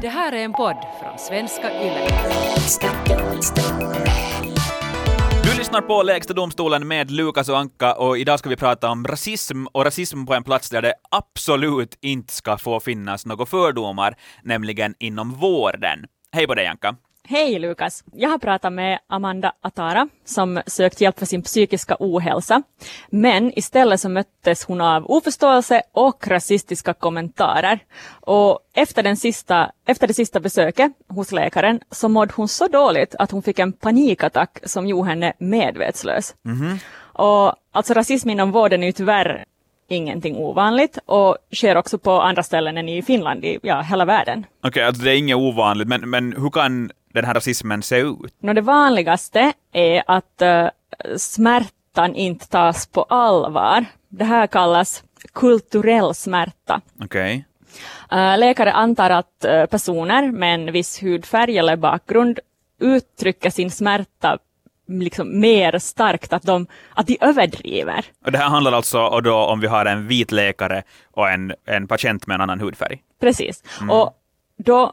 Det här är en podd från svenska YLE. Du lyssnar på Lägsta domstolen med Lukas och Anka och idag ska vi prata om rasism och rasism på en plats där det absolut inte ska få finnas några fördomar, nämligen inom vården. Hej på dig Anka! Hej Lukas! Jag har pratat med Amanda Atara som sökt hjälp för sin psykiska ohälsa. Men istället så möttes hon av oförståelse och rasistiska kommentarer. Och efter, den sista, efter det sista besöket hos läkaren så mådde hon så dåligt att hon fick en panikattack som gjorde henne medvetslös. Mhm. Och alltså rasism inom vården är ju tyvärr ingenting ovanligt och sker också på andra ställen än i Finland, i ja, hela världen. Okej, alltså det är inget ovanligt, men, men hur kan den här rasismen se ut? Nå, det vanligaste är att uh, smärtan inte tas på allvar. Det här kallas kulturell smärta. Okej. Uh, läkare antar att uh, personer med en viss hudfärg eller bakgrund uttrycker sin smärta liksom mer starkt, att de, att de överdriver. Och det här handlar alltså och då om vi har en vit läkare och en, en patient med en annan hudfärg? Precis. Och då,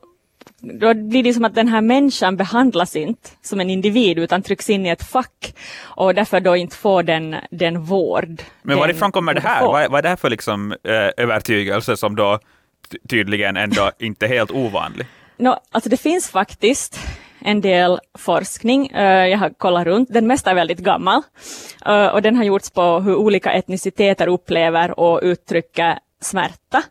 då blir det som att den här människan behandlas inte som en individ utan trycks in i ett fack och därför då inte får den, den vård. Men varifrån kommer det här? Vad, är- vad är det här för liksom, eh, övertygelse som då ty- tydligen ändå inte är helt ovanlig? Nå, alltså det finns faktiskt en del forskning. eh, jag har kollat runt. Den mesta är väldigt gammal. eh, och den har gjorts på hur olika etniciteter upplever och uttrycker smärta.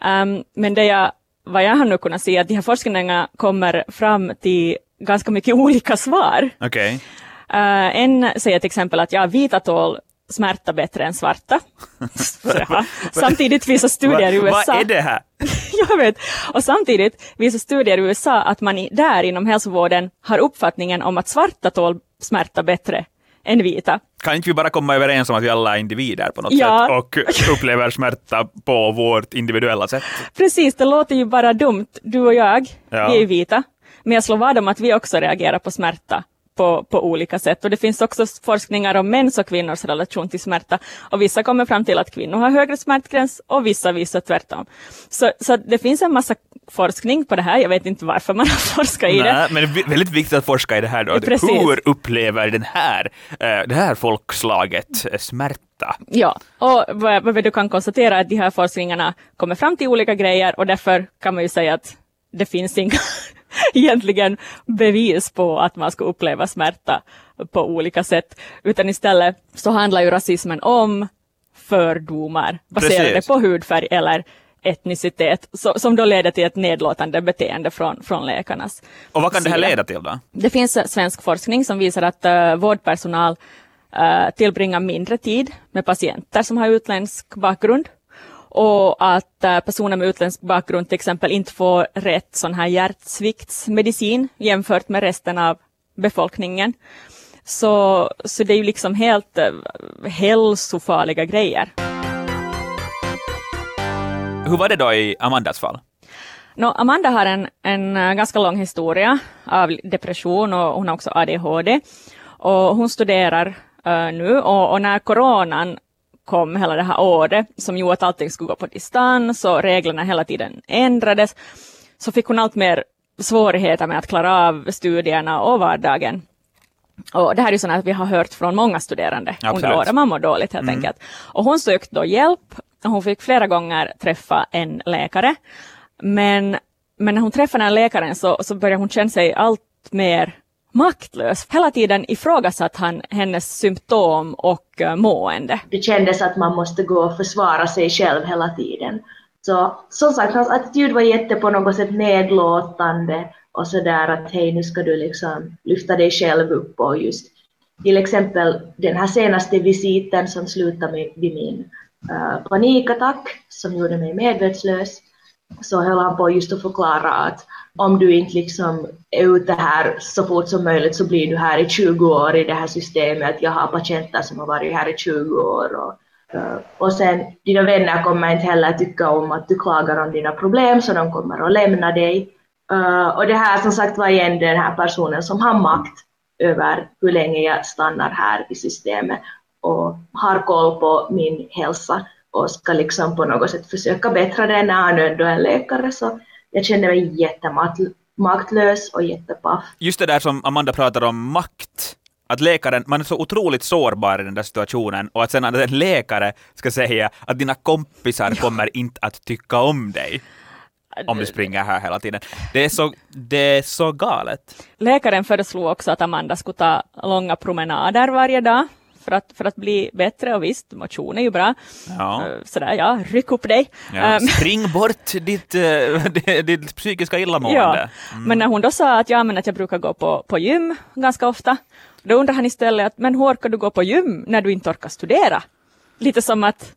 Ehm, men det jag, vad jag har nu kunnat se, att de här forskningarna kommer fram till ganska mycket olika svar. Okej. Eh, en säger till exempel att ja, vita tål smärta bättre än svarta. Samtidigt visar studier i USA... Vad är det här? Jag vet. Och samtidigt visar studier i USA att man i, där inom hälsovården har uppfattningen om att svarta tål smärta bättre än vita. Kan inte vi bara komma överens om att vi alla är individer på något Ja. sätt och upplever smärta på vårt individuella sätt? Precis, det låter ju bara dumt. Du och jag, Ja. vi är vita. Men jag slår vad om att vi också reagerar på smärta på, på olika sätt. Och det finns också forskningar om mäns och kvinnors relation till smärta. Och vissa kommer fram till att kvinnor har högre smärtgräns och vissa visar tvärtom. Så, så det finns en massa forskning på det här. Jag vet inte varför man har forskat i det. Nej, men det är väldigt viktigt att forska i det här då. Precis. Hur upplever den här, eh, det här folkslaget eh, smärta? Ja, och vad, vad du kan konstatera är att de här forskningarna kommer fram till olika grejer och därför kan man ju säga att det finns inga egentligen bevis på att man ska uppleva smärta på olika sätt, utan istället så handlar ju rasismen om fördomar baserade Precis. på hudfärg eller etnicitet, så, som då leder till ett nedlåtande beteende från, från läkarnas Och vad kan det här sida. leda till då? Det finns eh, svensk forskning som visar att uh, vårdpersonal uh, tillbringar mindre tid med patienter som har utländsk bakgrund och att eh, personer med utländsk bakgrund till exempel inte får rätt sån här hjärtsviktsmedicin jämfört med resten av befolkningen. Så, så det är ju liksom helt uh, hälsofarliga grejer. Hur var det då i Amandas fall? Nå, Amanda har en, en eh, ganska lång historia av depression och hon har också ADHD. Och hon studerar eh, nu och, och när coronan kom hela det här året som gjorde att allting skulle gå på distans och reglerna hela tiden ändrades så fick hon allt mer svårigheter med att klara av studierna och vardagen. Och det här är ju sånt att vi har hört från många studerande Absolut. under året. Man mår dåligt helt enkelt. Och hon sökte då hjälp. och Hon fick flera gånger träffa en läkare. Men, men när hon träffade den läkaren så, så började hon känna sig allt mer maktlös. Hela tiden ifrågasatt han hennes symptom och eh, mående. det kändes att man måste gå och försvara sig själv hela tiden. Så som sagt, hans attityd var jätte på något sätt nedlåtande och sådär att hej nu ska du liksom lyfta dig själv upp och just till exempel den här senaste visiten som slutade med vid min uh, panikattack som gjorde mig medvetslös så höll han på just att förklara att om du inte liksom är ute här så fort som möjligt så blir du här i 20 år i det här systemet. Jag har patienter som har varit här i 20 år. Och, eh, och sen dina vänner kommer inte heller tycka om att du klagar om dina problem så de kommer att lämna dig. Eh, och det här som sagt var igen den här personen som har makt över hur länge jag stannar här i systemet och har koll på min hälsa och ska liksom på något sätt försöka bättra den när han ändå är läkare så jag kände mig jättemaktlös och jättepaff. Just det där som Amanda pratar om, makt. Att läkaren, man är så otroligt sårbar i den där situationen och att sen att en läkare ska säga att dina kompisar kommer inte att tycka om dig om du springer här hela tiden. Det är så, det är så galet. Läkaren föreslog också att Amanda skulle ta långa promenader varje dag för att, för att bli bättre och visst, motion är ju bra. Ja. Eh, Sådär ja, ryck upp dig. Ja, Ehm, spring bort ditt, eh, ditt psykiska illamående. Ja, men när hon då sa att, ja, men att jag brukar gå på, på gym ganska ofta, då undrar han istället att men hur orkar du gå på gym när du inte orkar studera? Lite som att,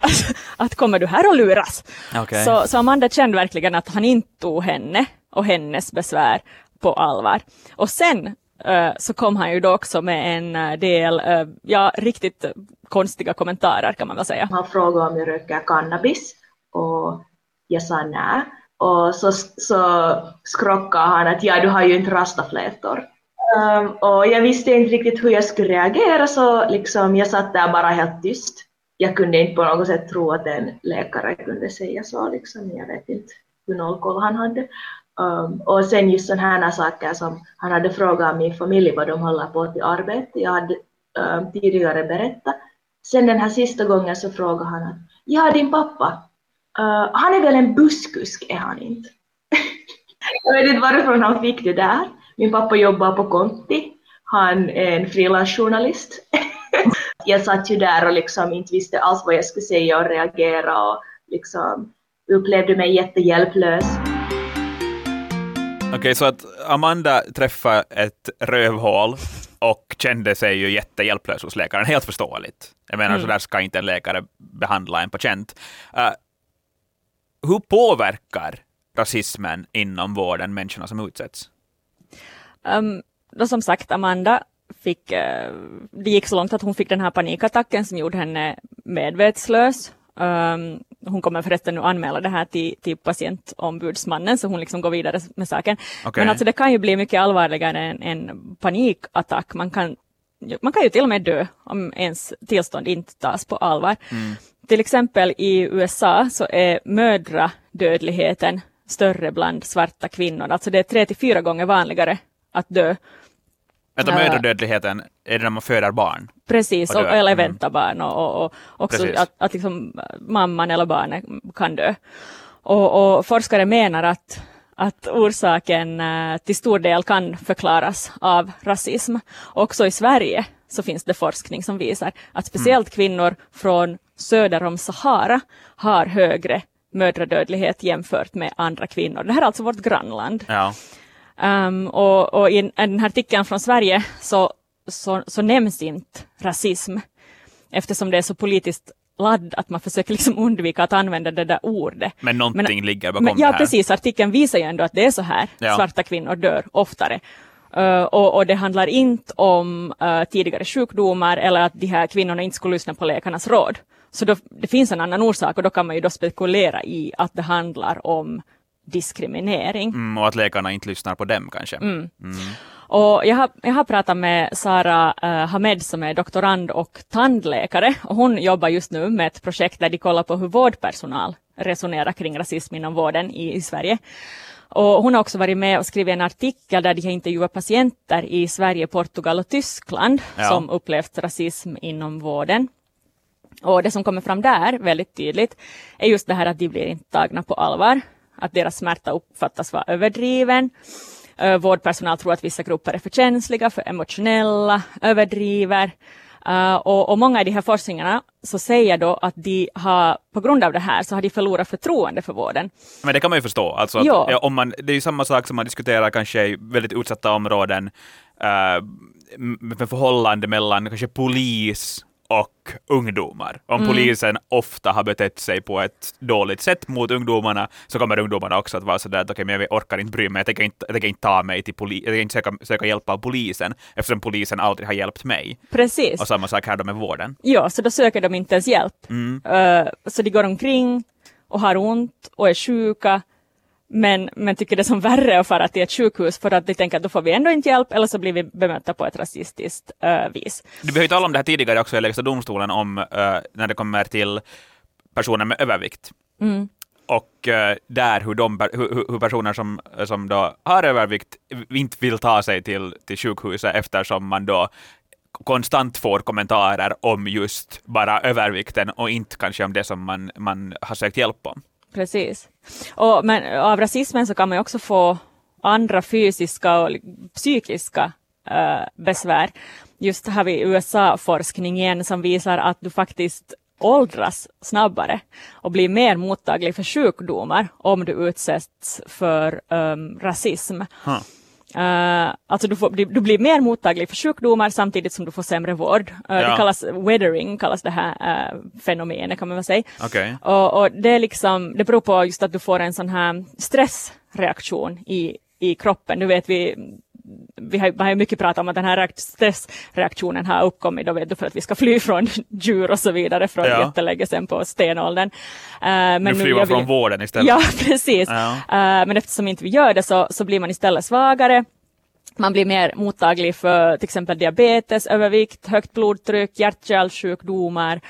att kommer du här och luras? Okej. Så, så Amanda kände verkligen att han inte tog henne och hennes besvär på allvar. Och sen Eh, så kom han ju då också med en eh, del, eh, ja, riktigt konstiga kommentarer kan man väl säga. Han frågade om jag röker cannabis och jag sa nej. Och så, så skrockade han att ja, du har ju inte rastaflätor. Um, och jag visste inte riktigt hur jag skulle reagera så liksom, jag satt där bara helt tyst. Jag kunde inte på något sätt tro att en läkare kunde säga så. Liksom. Jag vet inte hur noll koll han hade. Um, och sen just sådana här saker som han hade frågat min familj vad de håller på till arbete. Jag hade um, tidigare berättat. Sen den här sista gången så frågade han att ja, din pappa, uh, han är väl en busskusk, är han inte? jag vet inte varifrån han fick det där. Min pappa jobbar på Conti. Han är en frilansjournalist. jag satt ju där och liksom inte visste alls vad jag skulle säga och reagera och liksom upplevde mig jättehjälplös. Okej, så att Amanda träffade ett rövhål och kände sig ju jättehjälplös hos läkaren. Helt förståeligt. Jag menar, så där ska inte en läkare behandla en patient. Uh, hur påverkar rasismen inom vården människorna som utsätts? Um, då som sagt, Amanda fick, eh, det gick så långt att hon fick den här panikattacken som gjorde henne medvetslös. Um, hon kommer förresten nu anmäla det här till, till patientombudsmannen så hon liksom går vidare med saken. Okej. Men alltså det kan ju bli mycket allvarligare än en panikattack. Man kan, man kan ju till och med dö om ens tillstånd inte tas på allvar. Till exempel i USA så är mödradödligheten större bland svarta kvinnor. Alltså det är tre till fyra gånger vanligare att dö Ja. mödradödligheten, är det när man föder barn? Precis, Och och, eller Mm. vänta barn och, och, också Precis. att, att liksom mamman eller barnet kan dö. Och, och forskare menar att, att orsaken eh, till stor del kan förklaras av rasism. Också i Sverige så finns det forskning som visar att speciellt kvinnor från söder om Sahara har högre mödradödlighet jämfört med andra kvinnor. Det här är alltså vårt grannland. Ja. Um, och, och i den här artikeln från Sverige så, så, så nämns inte rasism eftersom det är så politiskt ladd att man försöker liksom undvika att använda det där ordet. Men någonting ligger bakom Men, det ja, här. precis. Artikeln visar ju ändå att det är så här. Ja. Svarta kvinnor dör oftare. Uh, och, och det handlar inte om uh, tidigare sjukdomar eller att de här kvinnorna inte skulle lyssna på läkarnas råd. Så då, det finns en annan orsak och då kan man ju då spekulera i att det handlar om diskriminering. Mm, och att läkarna inte lyssnar på dem kanske. Och jag, har, jag har pratat med Sara eh, Hamed som är doktorand och tandläkare och hon jobbar just nu med ett projekt där de kollar på hur vårdpersonal resonerar kring rasism inom vården i, i Sverige. Och hon har också varit med och skrivit en artikel där de har intervjuat patienter i Sverige, Portugal och Tyskland Ja. som upplevt rasism inom vården. Och det som kommer fram där väldigt tydligt är just det här att de blir inte tagna på allvar, att deras smärta uppfattas vara överdriven. Uh, vårdpersonal tror att vissa grupper är för känsliga, för emotionella, överdriver. Uh, och, och många i de här forskningarna så säger då att de har, på grund av det här, så har de förlorat förtroende för vården. Men det kan man ju förstå. Alltså att, Ja. om man, det är ju samma sak som man diskuterar kanske i väldigt utsatta områden m- med förhållande mellan kanske polis och ungdomar. Om polisen ofta har betett sig på ett dåligt sätt mot ungdomarna så kommer ungdomarna också att vara sådär att okej, men jag orkar inte bry mig, jag tänker inte, jag tänker inte ta mig till polisen, jag tänker inte söka, söka hjälp av polisen eftersom polisen aldrig har hjälpt mig. Precis. Och samma sak här då med vården. Ja, så då söker de inte ens hjälp. Uh, så de går omkring och har ont och är sjuka, men, men tycker det är som värre att fara till ett sjukhus för att de tänker att då får vi ändå inte hjälp eller så blir vi bemötta på ett rasistiskt uh, vis. Du behöver tala om det här tidigare också i Lägsta domstolen om eh, när det kommer till personer med övervikt. och eh, där hur, de, hur- hur personer som, som då har övervikt inte vill ta sig till, till sjukhuset eftersom man då konstant får kommentarer om just bara övervikten och inte kanske om det som man, man har sökt hjälp om. Precis. Och, men av rasismen så kan man ju också få andra fysiska och psykiska äh, besvär. Just har vi USA-forskning igen som visar att du faktiskt åldras snabbare och blir mer mottaglig för sjukdomar om du utsätts för um, rasism. Huh. Uh, alltså du, får, du, blir mer mottaglig för sjukdomar samtidigt som du får sämre vård. Uh, Ja. Det kallas weathering, kallas det här uh, fenomenet kan man väl säga. Okej. Och, och det, är liksom, det beror på just att du får en sån här stressreaktion i, i kroppen. Nu vet vi, vi har, man har mycket pratat om att den här reak- stressreaktionen har uppkommit då vet du, för att vi ska fly från djur och så vidare från Ja. jättelänge sedan på stenåldern. Uh, men Nu flyr man vi- från vården istället. Ja, precis. Ja. Eh, men eftersom inte vi gör det så, så blir man istället svagare. Man blir mer mottaglig för till exempel diabetes, övervikt, högt blodtryck, hjärt-kärlsjukdomar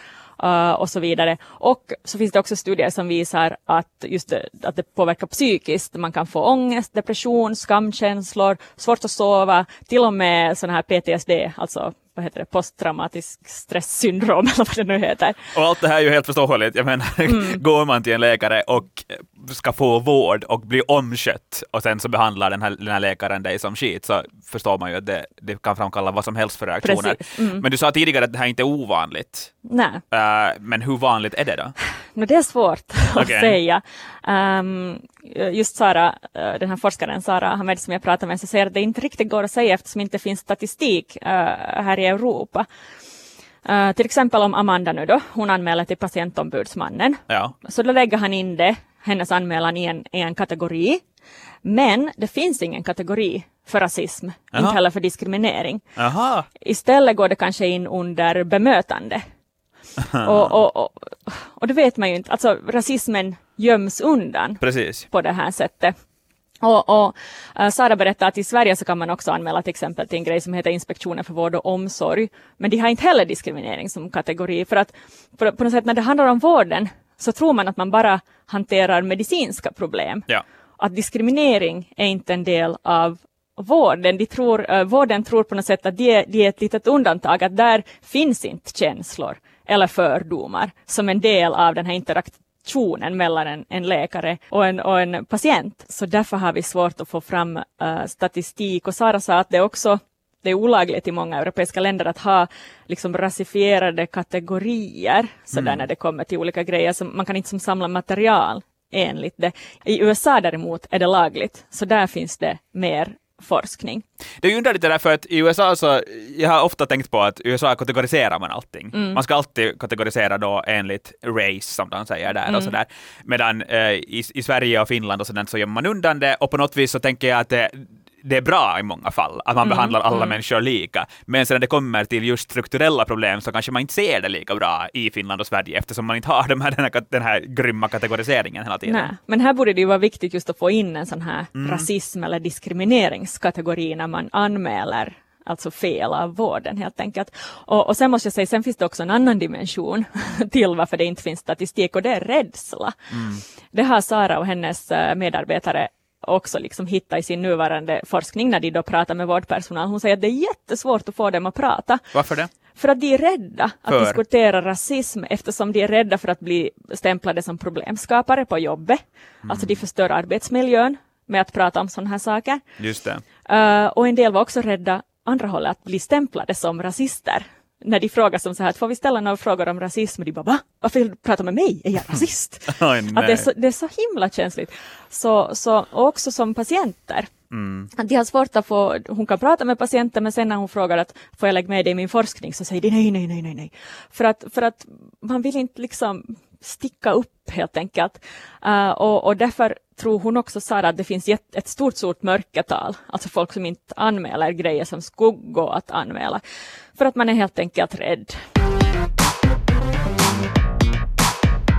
uh, och så vidare. Och så finns det också studier som visar att, just det, att det påverkar psykiskt. Man kan få ångest, depression, skamkänslor, svårt att sova, till och med sån här PTSD, alltså vad heter det, posttraumatisk stresssyndrom eller vad det nu heter. Och allt det här är ju helt förståeligt. Jag menar, Mm. går man till en läkare och ska få vård och bli omskött och sen så behandlar den här, den här läkaren dig som skit så förstår man ju att det, det kan framkalla vad som helst för reaktioner. Mm. Men du sa tidigare att det här inte är ovanligt. Nej. Eh, men hur vanligt är det då? No, det är svårt att Okej. säga. Ehm, just Sara, eh, den här forskaren Sara Hamed som jag pratade med, så säger att det inte riktigt går att säga eftersom det inte finns statistik eh, här i Europa. Eh, till exempel om Amanda nu då, hon anmäler till patientombudsmannen. Ja. Så då lägger han in det, hennes anmälan i en, i en kategori. Men det finns ingen kategori för rasism, Jaha. inte heller för diskriminering. Aha. Istället går det kanske in under bemötande. Och, och, och, och det vet man ju inte, alltså rasismen göms undan Precis. på det här sättet. Och, och eh, Sara berättade att i Sverige så kan man också anmäla till exempel till en grej som heter Inspektionen för vård och omsorg. Men de har inte heller diskriminering som kategori för att på, på något sätt när det handlar om vården så tror man att man bara hanterar medicinska problem. Ja. Att diskriminering är inte en del av vården. De tror, eh, vården tror på något sätt att de är, de är ett litet undantag, att där finns inte känslor eller fördomar som en del av den här interaktionen mellan en, en läkare och en, och en patient. Så därför har vi svårt att få fram eh, statistik. Och Sara sa att det också det är olagligt i många europeiska länder att ha liksom rasifierade kategorier sådär när det kommer till olika grejer. Så man kan inte som samla material enligt det. I USA däremot är det lagligt, så där finns det mer forskning. Det är ju underligt det där för att i USA så, jag har ofta tänkt på att i USA kategoriserar man allting. Mm. Man ska alltid kategorisera då enligt race som de säger där Mm. och sådär. Medan eh, i, i Sverige och Finland och sådant så gör man undan det och på något vis så tänker jag att det, det är bra i många fall, att man Mm, behandlar alla människor lika. Men sen när det kommer till just strukturella problem så kanske man inte ser det lika bra i Finland och Sverige eftersom man inte har de här, den, här, den här grymma kategoriseringen hela tiden. Nej, men här borde det ju vara viktigt just att få in en sån här rasism eller diskrimineringskategori när man anmäler alltså fel av vården helt enkelt. Och, och sen måste jag säga, sen finns det också en annan dimension till varför det inte finns statistik och det är rädsla. Det har Sara och hennes eh, medarbetare också liksom hittat i sin nuvarande forskning när de då pratar med vårdpersonal. Hon säger att det är jättesvårt att få dem att prata. Varför det? För att de är rädda att För? diskutera rasism eftersom de är rädda för att bli stämplade som problemskapare på jobbet. Alltså de förstör arbetsmiljön med att prata om sådana här saker. Just det. Eh, och en del var också rädda andra hållet att bli stämplade som rasister. När de frågar som så här, får vi ställa några frågor om rasism? Och de bara, va? Varför vill du prata med mig? Är jag rasist? Oj, att det är, så, det är så himla känsligt. Så, så, och också som patienter. Att de har svårt att få, hon kan prata med patienter men sen när hon frågar att får jag lägga med det i min forskning så säger de nej, nej, nej, nej, nej. För att, för att man vill inte liksom sticka upp helt enkelt. Eh, och, och därför tror hon också Sara att det finns ett, stort, stort mörkertal, alltså folk som inte anmäler grejer som skulle gå att anmäla. För att man är helt enkelt rädd.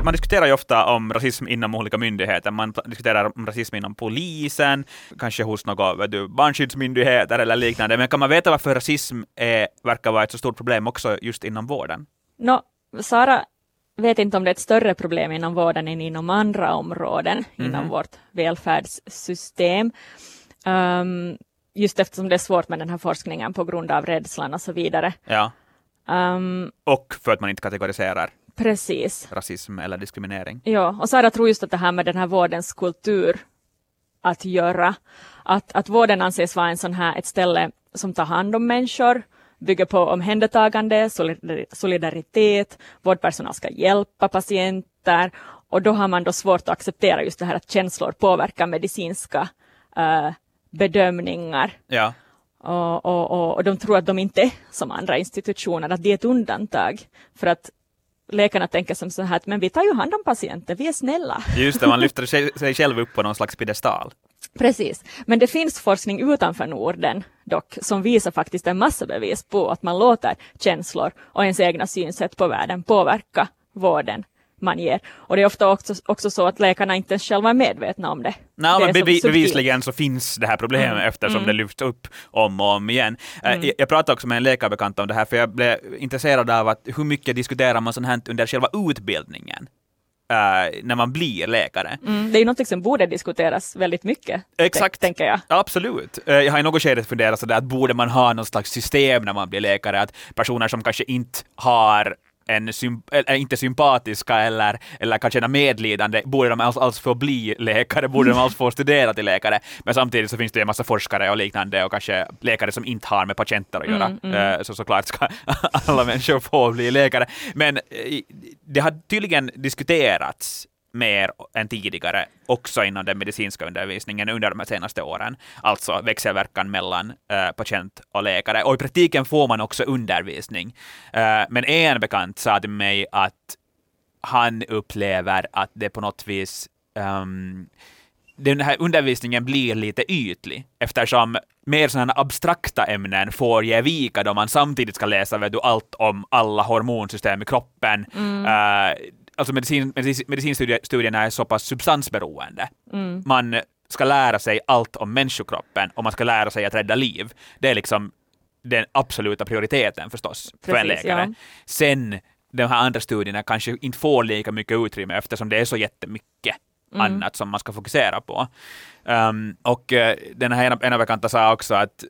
Man diskuterar ju ofta om rasism inom olika myndigheter. Man diskuterar om rasism inom polisen, kanske hos några du, barnskyddsmyndigheter eller liknande. Men kan man veta varför rasism är, verkar vara ett så stort problem också just inom vården? Nå, Sara vet inte om det är ett större problem inom vården än inom andra områden inom vårt välfärdssystem. Um, just eftersom det är svårt med den här forskningen på grund av rädslan och så vidare. Ja. Um, Och för att man inte kategoriserar precis. rasism eller diskriminering. Ja, och Sara tror just att det här med den här vårdens kultur att göra. Att, att vården anses vara en sån här, ett ställe som tar hand om människor, bygger på omhändertagande, solidari- solidaritet, vårdpersonal ska hjälpa patienter och då har man då svårt att acceptera just det här att känslor påverkar medicinska eh, bedömningar. Ja. Och, och, och, och de tror att de inte är som andra institutioner, att det är ett undantag. För att läkarna tänker som så här att men vi tar ju hand om patienter, vi är snälla. Just det, man lyfter sig, sig själv upp på någon slags piedestal. Precis, men det finns forskning utanför Norden dock som visar faktiskt en massa bevis på att man låter känslor och ens egna synsätt på världen påverka vården man ger. Och det är ofta också, också så att läkarna inte ens själva är medvetna om det. Nej, det men bevi- bevisligen så finns det här problemet Mm, eftersom mm. det lyfts upp om och om igen. Eh, Mm. Jag, jag pratade också med en läkarbekant om det här, för jag blev intresserad av att hur mycket diskuterar man sånt här under själva utbildningen? Eh, när man blir läkare. Mm, det är ju något som borde diskuteras väldigt mycket, Exakt. tänker jag. Absolut. Eh, Jag har i något skede funderat sådär att borde man ha någon slags system när man blir läkare, att personer som kanske inte har en symp- eller inte sympatiska eller, eller kan känna medlidande, borde de alls, alls få bli läkare, borde de alls få studera till läkare. Men samtidigt så finns det ju en massa forskare och liknande och kanske läkare som inte har med patienter att göra. Eh, Så såklart ska alla människor få bli läkare. Men eh, det har tydligen diskuterats mer än tidigare, också inom den medicinska undervisningen under de senaste åren. Alltså växelverkan mellan eh, patient och läkare. Och i praktiken får man också undervisning. Eh, men en bekant sa till mig att han upplever att det på något vis ehm, den här undervisningen blir lite ytlig eftersom mer sådana abstrakta ämnen får ge vika då man samtidigt ska läsa vet du, allt om alla hormonsystem i kroppen. Eh, alltså medicin, medici- medicinstudierna är så pass substansberoende. Man ska lära sig allt om människokroppen och man ska lära sig att rädda liv. Det är liksom den absoluta prioriteten förstås för en Precis, läkare. ja. Sen de här andra studierna kanske inte får lika mycket utrymme eftersom det är så jättemycket annat som man ska fokusera på. Um, och uh, den här ena, ena bekanta sa också att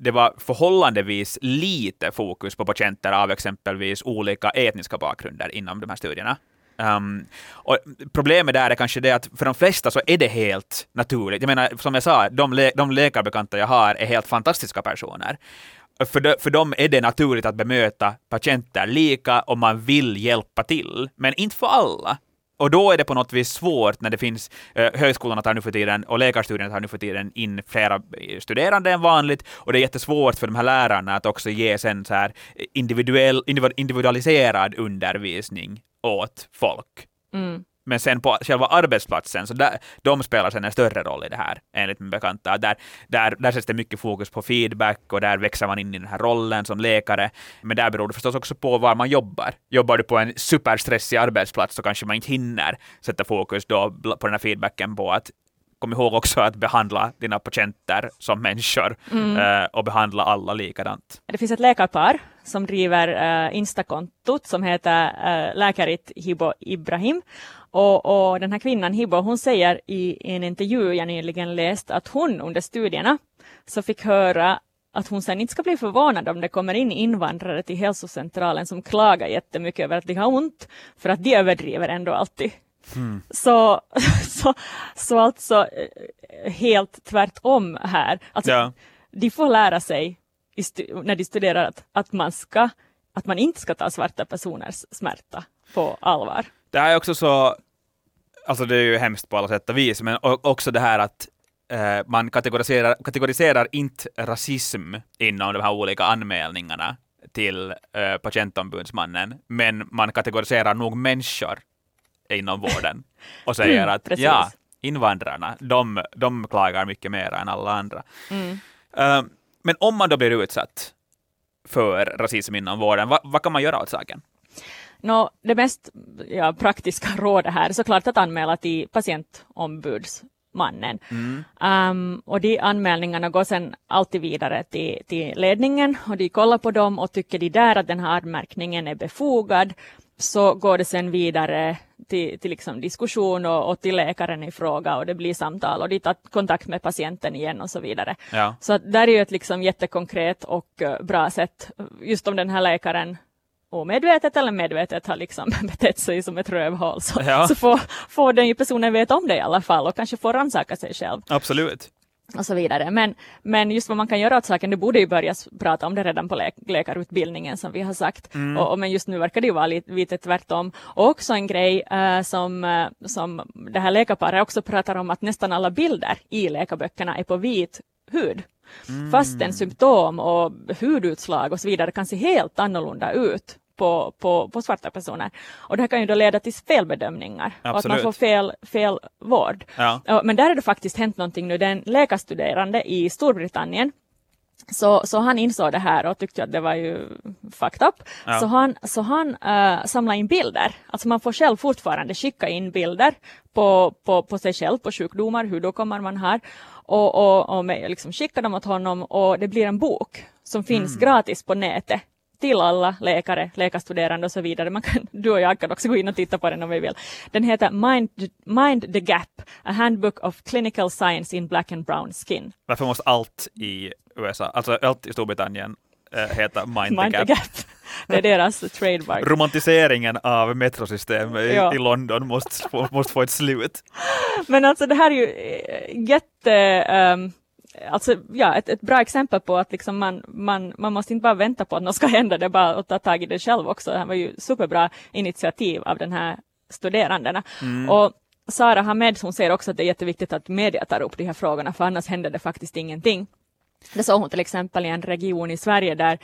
det var förhållandevis lite fokus på patienter av exempelvis olika etniska bakgrunder inom de här studierna. Um, och problemet där är kanske det att för de flesta så är det helt naturligt. Jag menar, som jag sa, de, lä- de läkarbekanta jag har är helt fantastiska personer. För, de, för dem är det naturligt att bemöta patienter lika om man vill hjälpa till, men inte för alla. Och då är det på något vis svårt när det finns, eh, högskolorna tar nu för tiden och läkarstudierna tar nu för tiden in flera eh, studerande än vanligt och det är jättesvårt för de här lärarna att också ge sen så här eh, individuell, individualiserad undervisning åt folk. Mm. Men sen på själva arbetsplatsen, så där, de spelar sen en större roll i det här, enligt min bekanta. Där, där, där sätts det mycket fokus på feedback och där växer man in i den här rollen som läkare. Men där beror det förstås också på var man jobbar. Jobbar du på en superstressig arbetsplats så kanske man inte hinner sätta fokus då på den här feedbacken på att kom ihåg också att behandla dina patienter som människor eh, och behandla alla likadant. Det finns ett läkarpar som driver uh, Instakontot som heter uh, Läkarit Hibo Ibrahim. Och, och den här kvinnan Hibo, hon säger i, en intervju jag nyligen läst att hon under studierna så fick höra att hon sen inte ska bli förvånad om det kommer in invandrare till hälsocentralen som klagar jättemycket över att de har ont, för att de överdriver ändå alltid. Så, så, så alltså eh, helt tvärtom här. Alltså, Ja. De får lära sig när de studerar att, att, man ska, att man inte ska ta svarta personers smärta på allvar. Det här är också så, alltså det är ju hemskt på alla sätt och vis, men också det här att eh, man kategoriserar, kategoriserar inte rasism inom de här olika anmälningarna till eh, patientombudsmannen, men man kategoriserar nog människor inom vården och säger Mm, att precis. ja, invandrarna, de, de klagar mycket mer än alla andra. Mm. Eh, men om man då blir utsatt för rasism inom vården, vad, vad kan man göra åt saken? Nå, det mest ja, praktiska rådet här är såklart att anmäla till patientombudsmannen. Um, och de anmälningarna går sen alltid vidare till, till ledningen och de kollar på dem och tycker de där att den här anmärkningen är befogad så går det sen vidare till, till liksom diskussion och, och, till läkaren i fråga och det blir samtal och de tar kontakt med patienten igen och så vidare. Ja. Så att där är ju ett liksom jättekonkret och uh, bra sätt, just om den här läkaren omedvetet eller medvetet har liksom betett sig som ett rövhål så, ja. så får, får den ju personen veta om det i alla fall och kanske får rannsaka sig själv. Absolut och så vidare. Men, men just vad man kan göra åt saken, det borde ju börja prata om det redan på lä läkarutbildningen som vi har sagt. Mm. Och, och, men just nu verkar det ju vara lite, lite tvärtom. Och också en grej uh, som, uh, som det här läkarparet också pratar om att nästan alla bilder i läkarböckerna är på vit hud. Mm. Fastän symptom och hudutslag och så vidare kan se helt annorlunda ut på, på, på svarta personer. Och det här kan ju då leda till felbedömningar Absolut. och att man får fel, fel vård. Ja. Men där har det faktiskt hänt någonting nu. Det är en läkarstuderande i Storbritannien så, så han insåg det här och tyckte att det var ju fucked up. Ja. Så han, så han uh, samlade in bilder. Alltså man får själv fortfarande skicka in bilder på, på, på sig själv, på sjukdomar, hur då kommer man här. Och, och, och med, liksom skicka dem åt honom och det blir en bok som finns mm. gratis på nätet till alla läkare, läkarstuderande och så vidare. Man kan, du och jag kan också gå in och titta på den om vi vill. Den heter Mind, Mind the Gap, A Handbook of Clinical Science in Black and Brown Skin. Varför måste allt i USA, alltså allt i Storbritannien äh, heta Mind, Mind the Gap? The Gap. Det är deras trademark. Romantiseringen av metrosystem i, ja. i London måste få, måste få ett slut. Men alltså det här är ju eh, jätte... Um, alltså, ja, ett, ett bra exempel på att liksom man, man, man måste inte bara vänta på att något ska hända, det är bara att ta tag i det själv också. Det här var ju superbra initiativ av den här studerandena. Mm. Och Sara Hamed hon säger också att det är jätteviktigt att media tar upp de här frågorna, för annars händer det faktiskt ingenting. Det såg hon till exempel i en region i Sverige där,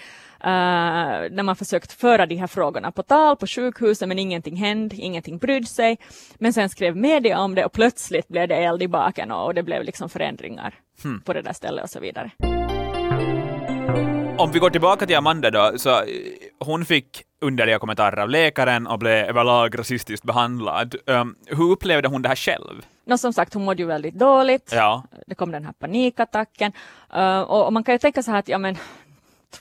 uh, där man försökt föra de här frågorna på tal på sjukhuset men ingenting hände, ingenting brydde sig. Men sen skrev media om det och plötsligt blev det eld i baken och, och det blev liksom förändringar hmm. på det där stället och så vidare. Om vi går tillbaka till Amanda då, så eh, hon fick underliga kommentarer av läkaren och blev överlag rasistiskt behandlad. Um, hur upplevde hon det här själv? No, som sagt, hon mådde ju väldigt dåligt. Ja. Det kom den här panikattacken. Uh, och, och, man kan ju tänka så här att, ja men,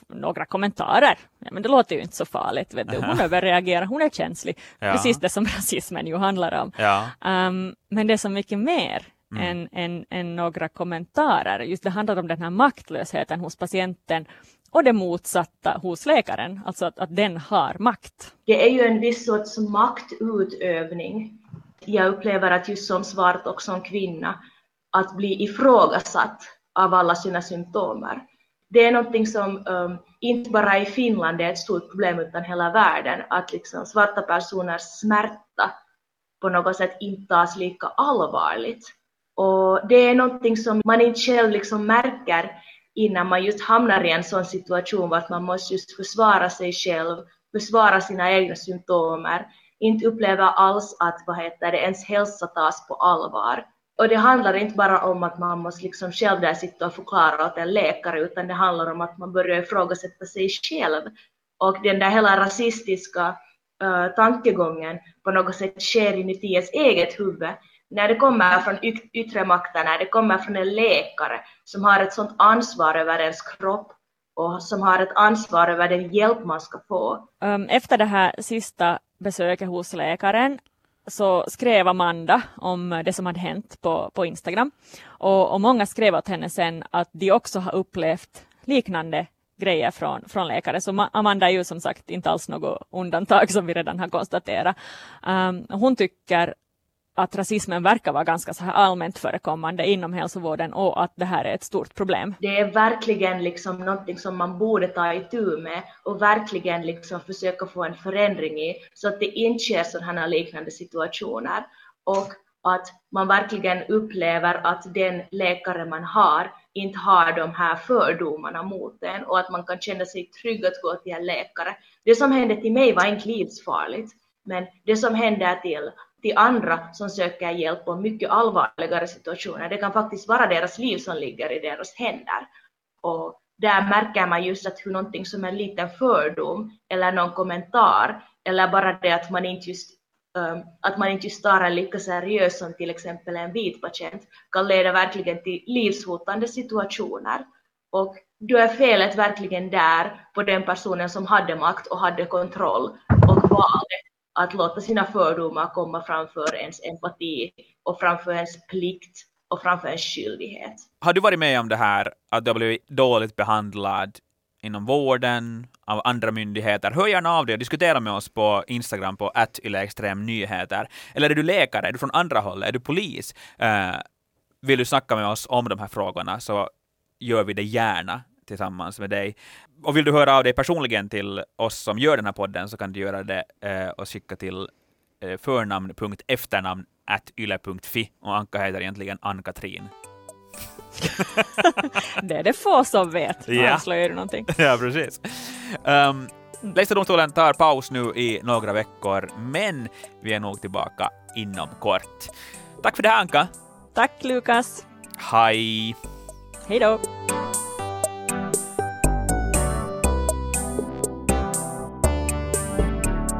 några kommentarer, ja, men det låter ju inte så farligt. Vet du. Hon överreagerar, hon är känslig. Ja. Precis det som rasismen ju handlar om. Ja. Um, men det är så mycket mer mm. än, än, än några kommentarer. Just det handlar om den här maktlösheten hos patienten och det motsatta hos läkaren, alltså att, att den har makt. Det är ju en viss sorts maktutövning. Jag upplever att just som svart och som kvinna, att bli ifrågasatt av alla sina symptomer. Det är någonting som um, inte bara i Finland är ett stort problem utan hela världen, att liksom svarta personers smärta på något sätt inte tas lika allvarligt. Och det är någonting som man inte själv liksom märker innan man just hamnar i en sån situation att man måste just försvara sig själv, försvara sina egna symptomer, inte uppleva alls att vad heter det, ens hälsa tas på allvar. Och det handlar inte bara om att man måste liksom själv där sitta och förklara åt en läkare, utan det handlar om att man börjar ifrågasätta sig själv. Och den där hela rasistiska uh, tankegången på något sätt sker inuti ens eget huvud när det kommer från yttre makter, när det kommer från en läkare som har ett sådant ansvar över ens kropp och som har ett ansvar över den hjälp man ska få. Ehm, efter det här sista besöket hos läkaren så skrev Amanda om det som hade hänt på, på Instagram. Och, och många skrev åt henne sen att de också har upplevt liknande grejer från, från läkare. Så Amanda är ju som sagt inte alls något undantag som vi redan har konstaterat. Um, hon tycker att rasismen verkar vara ganska så här allmänt förekommande inom hälsovården och att det här är ett stort problem. Det är verkligen liksom någonting som man borde ta itu med och verkligen liksom försöka få en förändring i så att det inte sker sådana liknande situationer och att man verkligen upplever att den läkare man har inte har de här fördomarna mot en och att man kan känna sig trygg att gå till en läkare. Det som hände till mig var inte livsfarligt, men det som händer till till andra som söker hjälp och mycket allvarligare situationer. Det kan faktiskt vara deras liv som ligger i deras händer. Och där märker man just att hur någonting som en liten fördom eller någon kommentar eller bara det att man inte just ehm, att man inte just tar en lika seriös som till exempel en vit patient kan leda verkligen till livshotande situationer. Och då är felet verkligen där på den personen som hade makt och hade kontroll och valde att låta sina fördomar komma framför ens empati och framför ens plikt och framför ens skyldighet. Har du varit med om det här, att du har blivit dåligt behandlad inom vården, av andra myndigheter? Hör gärna av dig och diskutera med oss på Instagram på nyheter. Eller är du läkare? Är du från andra hållet? Är du polis? Uh, vill du snacka med oss om de här frågorna så gör vi det gärna tillsammans med dig. Och vill du höra av dig personligen till oss som gör den här podden så kan du göra det eh, och skicka till eh, förnamn.efternamn yle.fi och Anka heter egentligen Ann-Katrin. det är det få som vet. Ja. Avslöjar du någonting? ja, precis. Um, Lägsta domstolen tar paus nu i några veckor, men vi är nog tillbaka inom kort. Tack för det här, Anka. Tack Lukas. Hej! Hej då.